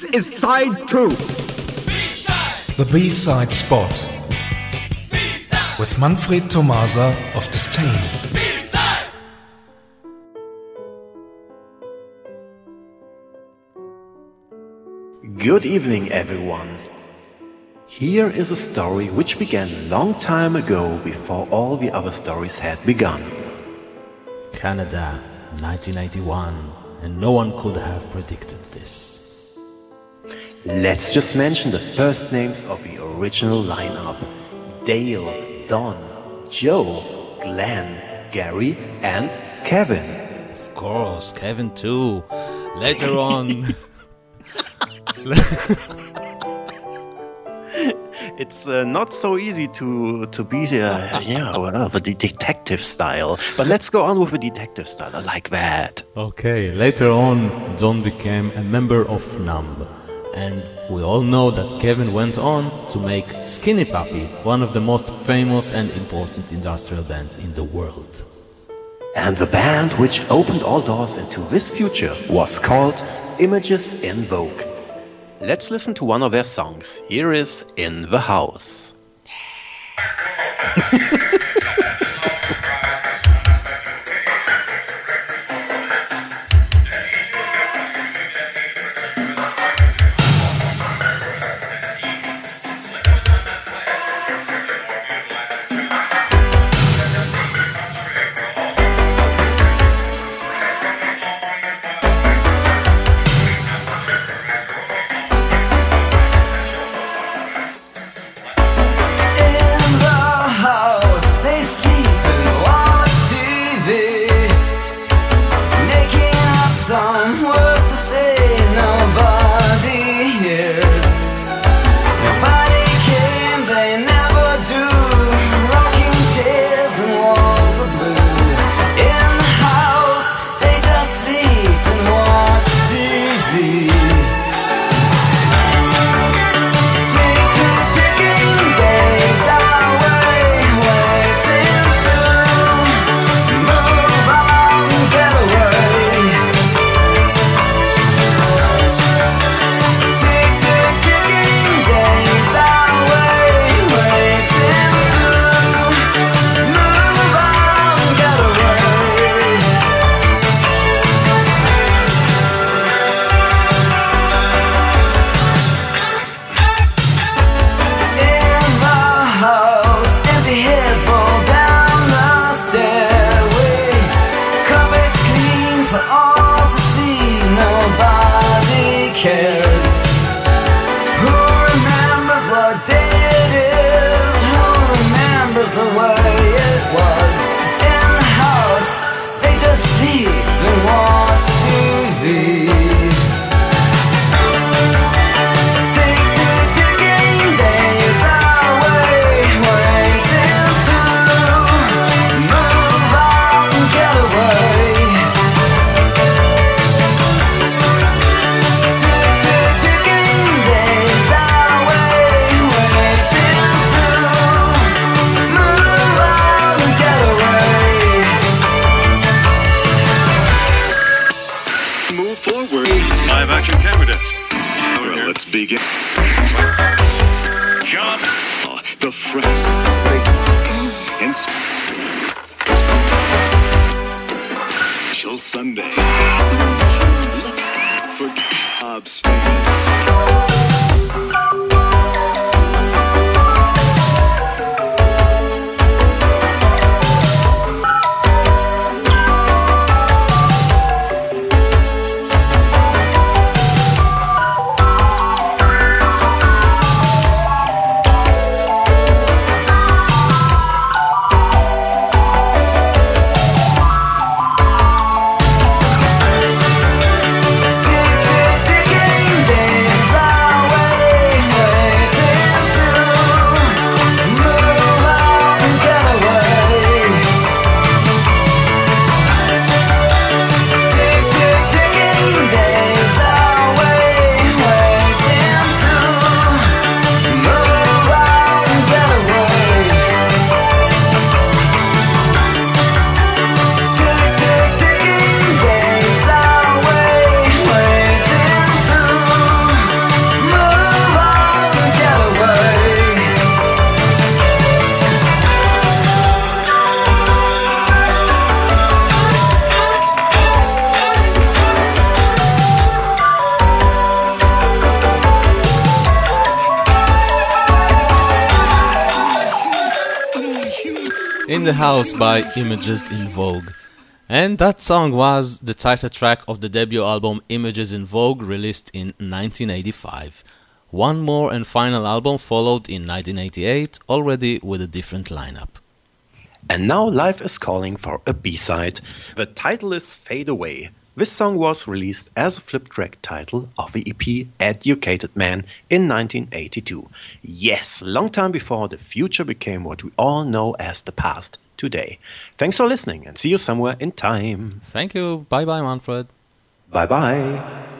This is side two. The B-side spot with Manfred Tomasa of Disdain. Good evening, everyone. Here is a story which began a long time ago before all the other stories had begun. Canada, 1981, and no one could have predicted this. Let's just mention the first names of the original lineup Dale, Don, Joe, Glenn, Gary, and Kevin. Of course, Kevin too. Later on. It's uh, not so easy to to be uh, yeah well the detective style, but let's go on with the detective style. I like that. Okay, later on, Don became a member of Numb. And we all know that Kevin went on to make Skinny Puppy, one of the most famous and important industrial bands in the world. And the band which opened all doors into this future was called Images in Vogue. Let's listen to one of their songs. Here is In the House. Sunday. Look for in the House by Images in Vogue. And that song was the title track of the debut album Images in Vogue, released in 1985. One more and final album followed in 1988, already with a different lineup. And now life is calling for a B-side. The title is Fade Away. This song was released as a flip track title of the EP Educated Man in 1982. Yes, long time before the future became what we all know as the past today. Thanks for listening and see you somewhere in time. Thank you. Bye bye, Manfred. Bye bye.